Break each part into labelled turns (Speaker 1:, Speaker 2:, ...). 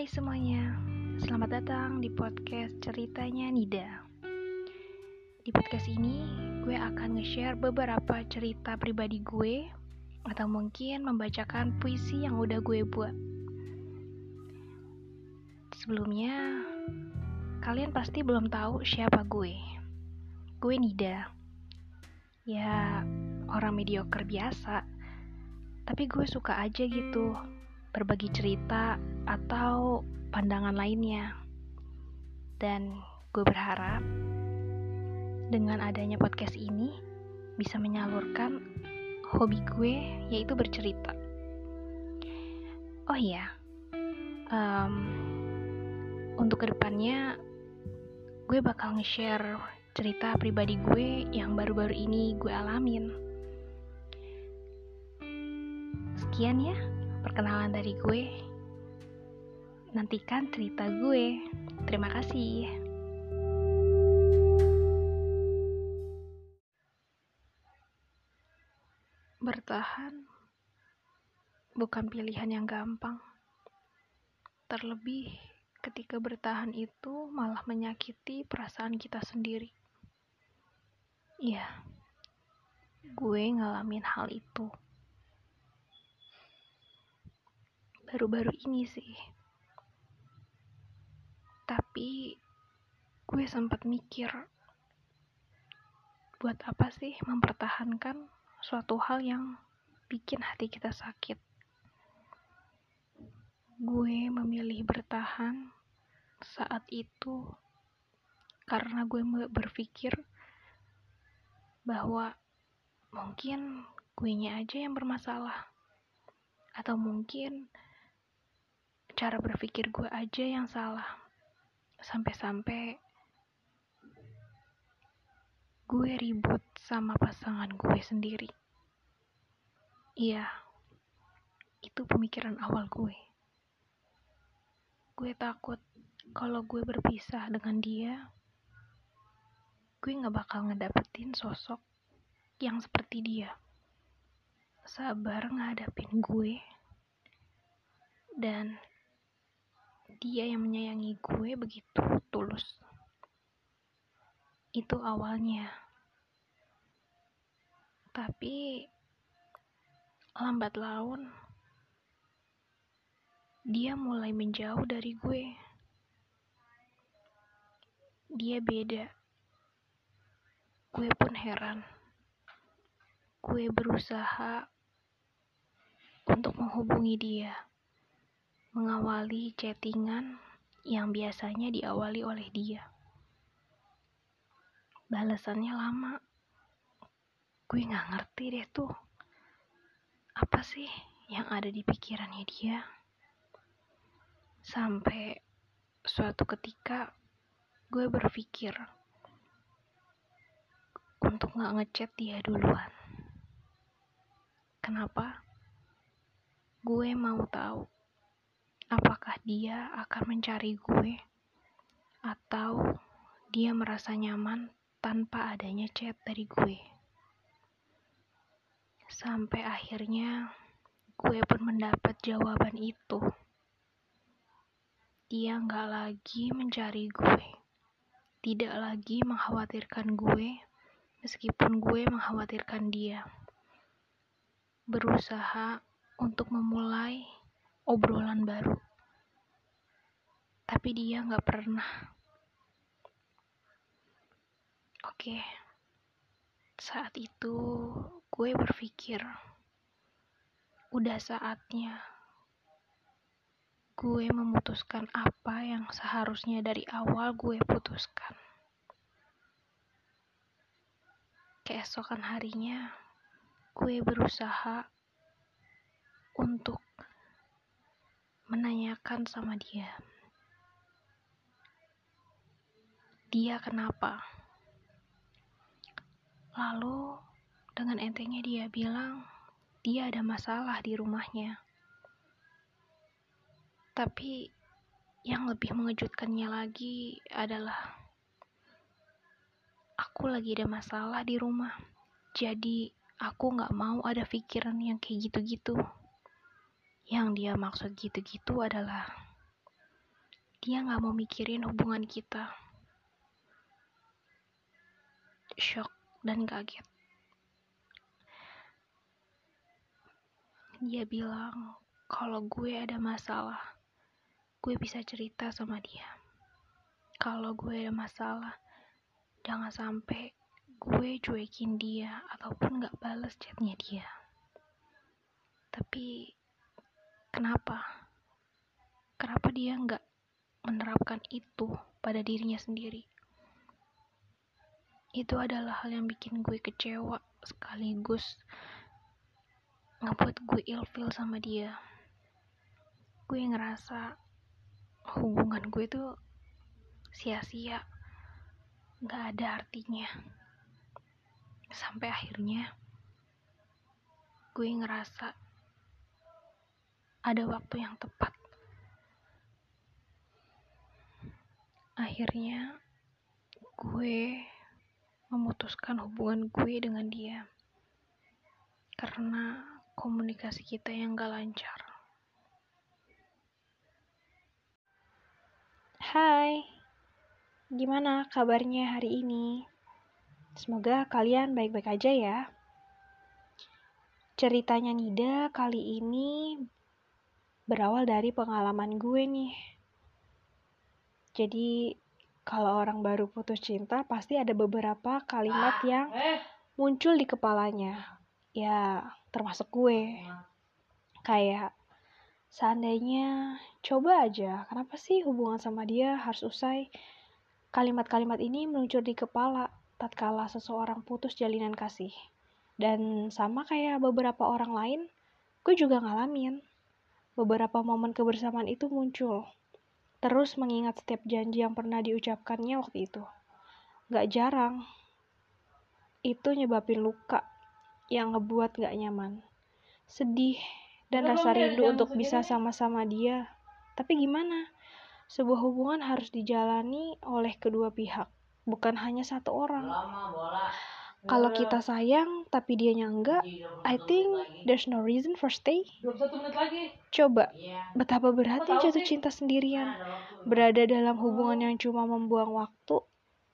Speaker 1: Hai semuanya, selamat datang di podcast ceritanya Nida. Di podcast ini, gue akan nge-share beberapa cerita pribadi gue, atau mungkin membacakan puisi yang udah gue buat. Sebelumnya, kalian pasti belum tahu siapa gue. Gue Nida. Ya, orang mediocre biasa. Tapi gue suka aja gitu berbagi cerita atau pandangan lainnya. Dan gue berharap dengan adanya podcast ini bisa menyalurkan hobi gue yaitu bercerita. Oh iya, um, untuk ke depannya gue bakal nge-share cerita pribadi gue yang baru-baru ini gue alamin. Sekian ya perkenalan dari gue. Nantikan cerita gue. Terima kasih. Bertahan bukan pilihan yang gampang. Terlebih ketika bertahan itu malah menyakiti perasaan kita sendiri. Iya, gue ngalamin hal itu. baru-baru ini sih. Tapi gue sempat mikir, buat apa sih mempertahankan suatu hal yang bikin hati kita sakit? Gue memilih bertahan saat itu karena gue berpikir bahwa mungkin gue nya aja yang bermasalah atau mungkin cara berpikir gue aja yang salah sampai-sampai gue ribut sama pasangan gue sendiri. Iya itu pemikiran awal gue. Gue takut kalau gue berpisah dengan dia gue gak bakal ngedapetin sosok yang seperti dia. Sabar ngadapin gue dan dia yang menyayangi gue begitu tulus. Itu awalnya. Tapi lambat laun dia mulai menjauh dari gue. Dia beda. Gue pun heran. Gue berusaha untuk menghubungi dia mengawali chattingan yang biasanya diawali oleh dia. Balasannya lama. Gue gak ngerti deh tuh. Apa sih yang ada di pikirannya dia? Sampai suatu ketika gue berpikir untuk gak ngechat dia duluan. Kenapa? Gue mau tahu apakah dia akan mencari gue atau dia merasa nyaman tanpa adanya chat dari gue. Sampai akhirnya gue pun mendapat jawaban itu. Dia nggak lagi mencari gue, tidak lagi mengkhawatirkan gue, meskipun gue mengkhawatirkan dia. Berusaha untuk memulai obrolan baru. Tapi dia nggak pernah. Oke, saat itu gue berpikir, udah saatnya gue memutuskan apa yang seharusnya dari awal gue putuskan. Keesokan harinya, gue berusaha untuk menanyakan sama dia, dia kenapa? Lalu, dengan entengnya dia bilang, dia ada masalah di rumahnya. Tapi, yang lebih mengejutkannya lagi adalah aku lagi ada masalah di rumah. Jadi, aku gak mau ada pikiran yang kayak gitu-gitu. Yang dia maksud gitu-gitu adalah dia nggak mau mikirin hubungan kita. Shock dan kaget. Dia bilang kalau gue ada masalah, gue bisa cerita sama dia. Kalau gue ada masalah, jangan sampai gue cuekin dia ataupun gak bales chatnya dia. Tapi kenapa? Kenapa dia gak menerapkan itu pada dirinya sendiri? Itu adalah hal yang bikin gue kecewa sekaligus ngebuat gue ilfil sama dia gue ngerasa hubungan gue tuh sia-sia gak ada artinya sampai akhirnya gue ngerasa ada waktu yang tepat akhirnya gue memutuskan hubungan gue dengan dia karena komunikasi kita yang gak lancar. Hai, gimana kabarnya hari ini? Semoga kalian baik-baik aja ya. Ceritanya Nida kali ini berawal dari pengalaman gue nih. Jadi, kalau orang baru putus cinta, pasti ada beberapa kalimat yang muncul di kepalanya. Ya, termasuk gue. Kayak seandainya coba aja kenapa sih hubungan sama dia harus usai? Kalimat-kalimat ini meluncur di kepala tatkala seseorang putus jalinan kasih. Dan sama kayak beberapa orang lain gue juga ngalamin beberapa momen kebersamaan itu muncul terus mengingat setiap janji yang pernah diucapkannya waktu itu gak jarang itu nyebabin luka yang ngebuat gak nyaman. Sedih dan rasa rindu untuk bisa sama-sama dia. Tapi gimana? Sebuah hubungan harus dijalani oleh kedua pihak, bukan hanya satu orang. Kalau kita sayang tapi dia enggak, I think there's no reason for stay. Coba, betapa beratnya jatuh cinta sendirian, berada dalam hubungan yang cuma membuang waktu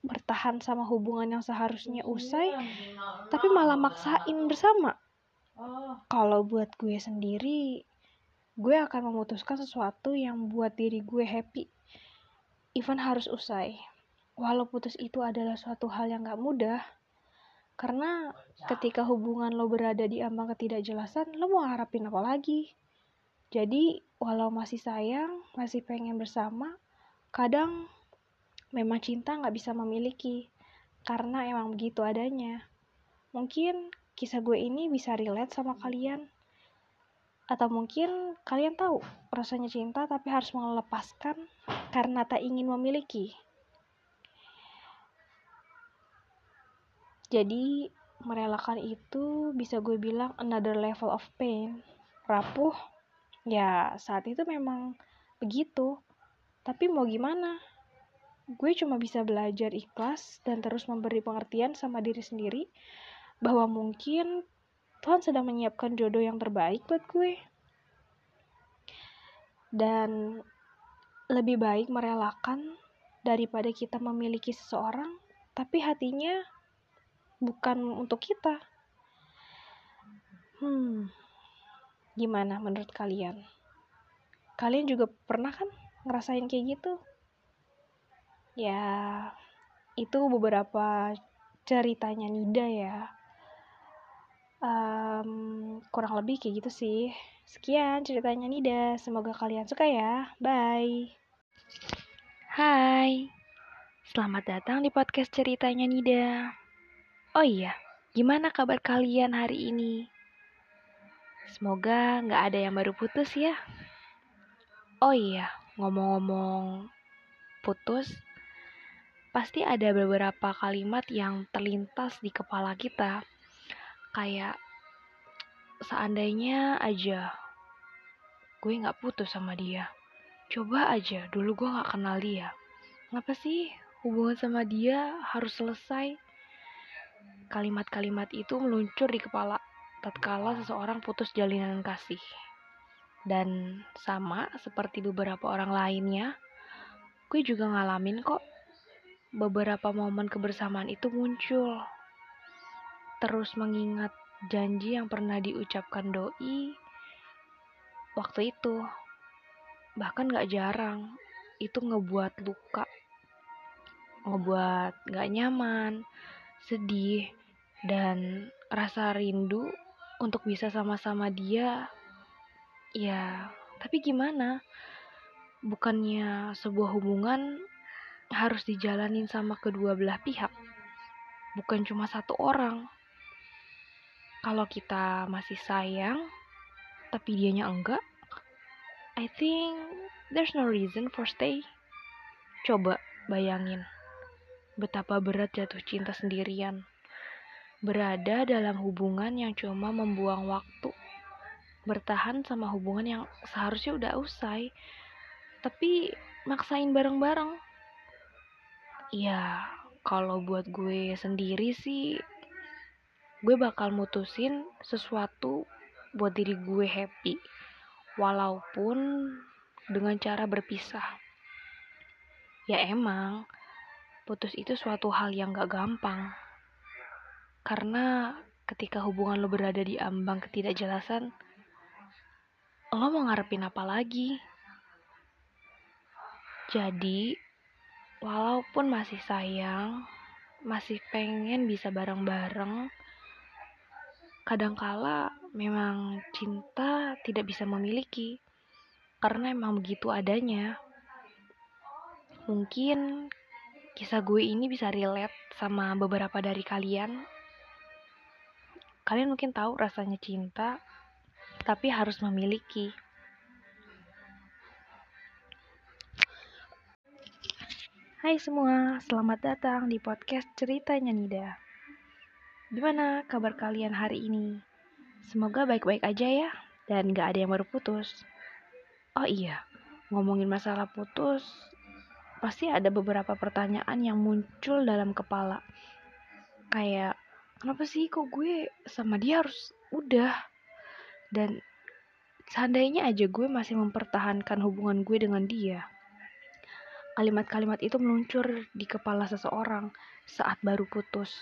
Speaker 1: bertahan sama hubungan yang seharusnya usai, tapi malah maksain bersama. Kalau buat gue sendiri, gue akan memutuskan sesuatu yang buat diri gue happy. Even harus usai. Walau putus itu adalah suatu hal yang gak mudah, karena ketika hubungan lo berada di ambang ketidakjelasan, lo mau harapin apa lagi? Jadi, walau masih sayang, masih pengen bersama, kadang memang cinta nggak bisa memiliki karena emang begitu adanya. Mungkin kisah gue ini bisa relate sama kalian. Atau mungkin kalian tahu rasanya cinta tapi harus melepaskan karena tak ingin memiliki. Jadi merelakan itu bisa gue bilang another level of pain. Rapuh, ya saat itu memang begitu. Tapi mau gimana? gue cuma bisa belajar ikhlas dan terus memberi pengertian sama diri sendiri bahwa mungkin Tuhan sedang menyiapkan jodoh yang terbaik buat gue. Dan lebih baik merelakan daripada kita memiliki seseorang tapi hatinya bukan untuk kita. Hmm. Gimana menurut kalian? Kalian juga pernah kan ngerasain kayak gitu? ya itu beberapa ceritanya Nida ya um, kurang lebih kayak gitu sih sekian ceritanya Nida semoga kalian suka ya bye Hai selamat datang di podcast ceritanya Nida oh iya gimana kabar kalian hari ini semoga nggak ada yang baru putus ya oh iya ngomong-ngomong putus pasti ada beberapa kalimat yang terlintas di kepala kita. Kayak seandainya aja gue gak putus sama dia. Coba aja dulu gue gak kenal dia. Ngapa sih hubungan sama dia harus selesai? Kalimat-kalimat itu meluncur di kepala tatkala seseorang putus jalinan kasih. Dan sama seperti beberapa orang lainnya, gue juga ngalamin kok beberapa momen kebersamaan itu muncul. Terus mengingat janji yang pernah diucapkan doi waktu itu. Bahkan gak jarang, itu ngebuat luka, ngebuat gak nyaman, sedih, dan rasa rindu untuk bisa sama-sama dia. Ya, tapi gimana? Bukannya sebuah hubungan harus dijalanin sama kedua belah pihak, bukan cuma satu orang. Kalau kita masih sayang, tapi dianya enggak, I think there's no reason for stay. Coba bayangin betapa berat jatuh cinta sendirian. Berada dalam hubungan yang cuma membuang waktu. Bertahan sama hubungan yang seharusnya udah usai. Tapi maksain bareng-bareng. Ya, kalau buat gue sendiri sih, gue bakal mutusin sesuatu buat diri gue happy walaupun dengan cara berpisah. Ya emang, putus itu suatu hal yang gak gampang. Karena ketika hubungan lo berada di ambang ketidakjelasan, lo mau ngarepin apa lagi? Jadi, walaupun masih sayang, masih pengen bisa bareng-bareng, kadangkala memang cinta tidak bisa memiliki karena emang begitu adanya. Mungkin kisah gue ini bisa relate sama beberapa dari kalian. Kalian mungkin tahu rasanya cinta, tapi harus memiliki. Hai semua, selamat datang di podcast Ceritanya Nida. Gimana kabar kalian hari ini? Semoga baik-baik aja ya, dan gak ada yang baru putus. Oh iya, ngomongin masalah putus, pasti ada beberapa pertanyaan yang muncul dalam kepala. Kayak, kenapa sih kok gue sama dia harus udah? Dan seandainya aja gue masih mempertahankan hubungan gue dengan dia. Kalimat-kalimat itu meluncur di kepala seseorang saat baru putus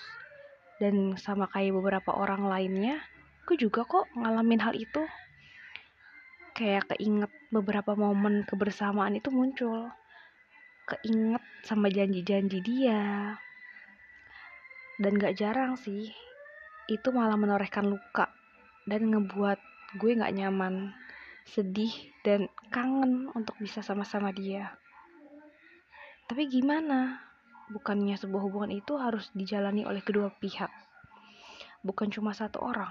Speaker 1: dan sama kayak beberapa orang lainnya gue juga kok ngalamin hal itu kayak keinget beberapa momen kebersamaan itu muncul keinget sama janji-janji dia dan gak jarang sih itu malah menorehkan luka dan ngebuat gue gak nyaman sedih dan kangen untuk bisa sama-sama dia tapi gimana bukannya sebuah hubungan itu harus dijalani oleh kedua pihak, bukan cuma satu orang.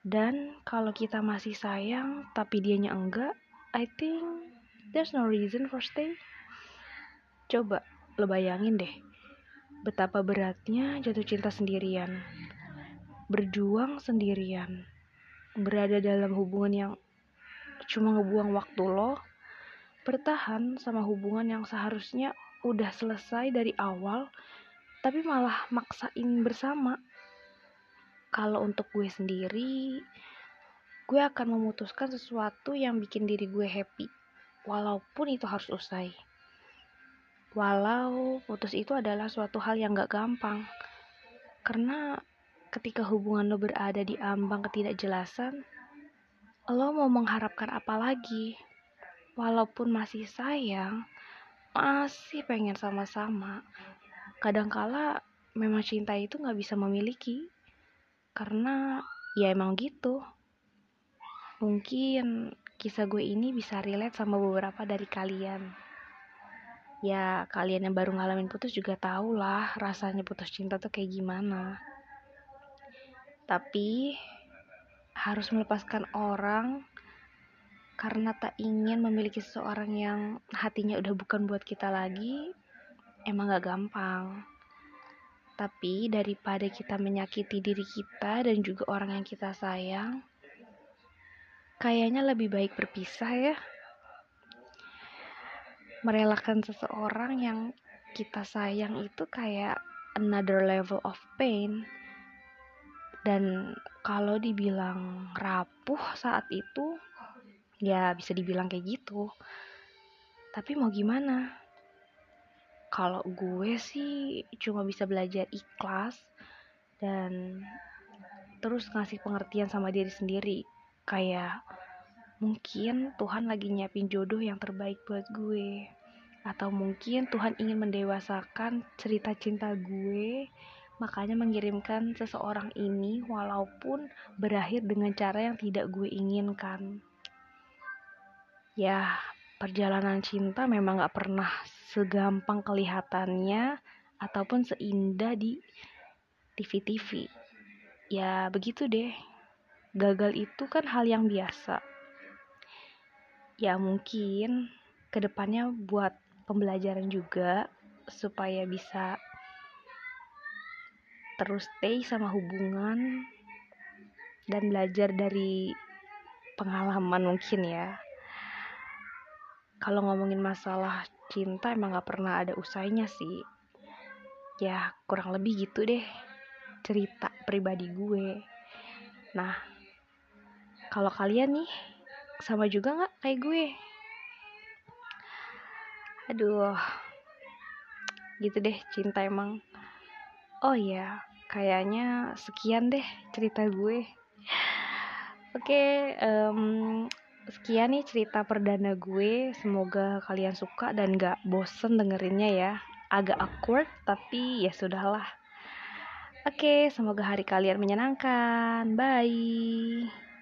Speaker 1: Dan kalau kita masih sayang tapi dianya enggak, I think there's no reason for stay. Coba lo bayangin deh, betapa beratnya jatuh cinta sendirian, berjuang sendirian, berada dalam hubungan yang cuma ngebuang waktu lo, bertahan sama hubungan yang seharusnya udah selesai dari awal tapi malah maksain bersama. Kalau untuk gue sendiri gue akan memutuskan sesuatu yang bikin diri gue happy walaupun itu harus usai walau putus itu adalah suatu hal yang gak gampang. Karena ketika hubungan lo berada di ambang ketidakjelasan lo mau mengharapkan apa lagi? Walaupun masih sayang masih pengen sama-sama. Kadangkala memang cinta itu nggak bisa memiliki. Karena ya emang gitu. Mungkin kisah gue ini bisa relate sama beberapa dari kalian ya kalian yang baru ngalamin putus juga tau lah rasanya putus cinta tuh kayak gimana tapi harus melepaskan orang karena tak ingin memiliki seseorang yang hatinya udah bukan buat kita lagi, emang gak gampang. Tapi daripada kita menyakiti diri kita dan juga orang yang kita sayang, kayaknya lebih baik berpisah ya. Merelakan seseorang yang kita sayang itu kayak another level of pain. Dan kalau dibilang rapuh saat itu, ya bisa dibilang kayak gitu Tapi mau gimana? Kalau gue sih cuma bisa belajar ikhlas dan terus ngasih pengertian sama diri sendiri. Kayak mungkin Tuhan lagi nyiapin jodoh yang terbaik buat gue. Atau mungkin Tuhan ingin mendewasakan cerita cinta gue makanya mengirimkan seseorang ini walaupun berakhir dengan cara yang tidak gue inginkan. Ya, perjalanan cinta memang gak pernah segampang kelihatannya ataupun seindah di TV-TV. Ya begitu deh, gagal itu kan hal yang biasa. Ya mungkin ke depannya buat pembelajaran juga supaya bisa terus stay sama hubungan dan belajar dari pengalaman mungkin ya. Kalau ngomongin masalah cinta emang gak pernah ada usainya sih. Ya kurang lebih gitu deh cerita pribadi gue. Nah kalau kalian nih sama juga gak kayak gue? Aduh gitu deh cinta emang. Oh ya kayaknya sekian deh cerita gue. Oke okay, um, sekian nih cerita perdana gue. Semoga kalian suka dan gak bosen dengerinnya ya. Agak awkward tapi ya sudahlah. Oke semoga hari kalian menyenangkan. Bye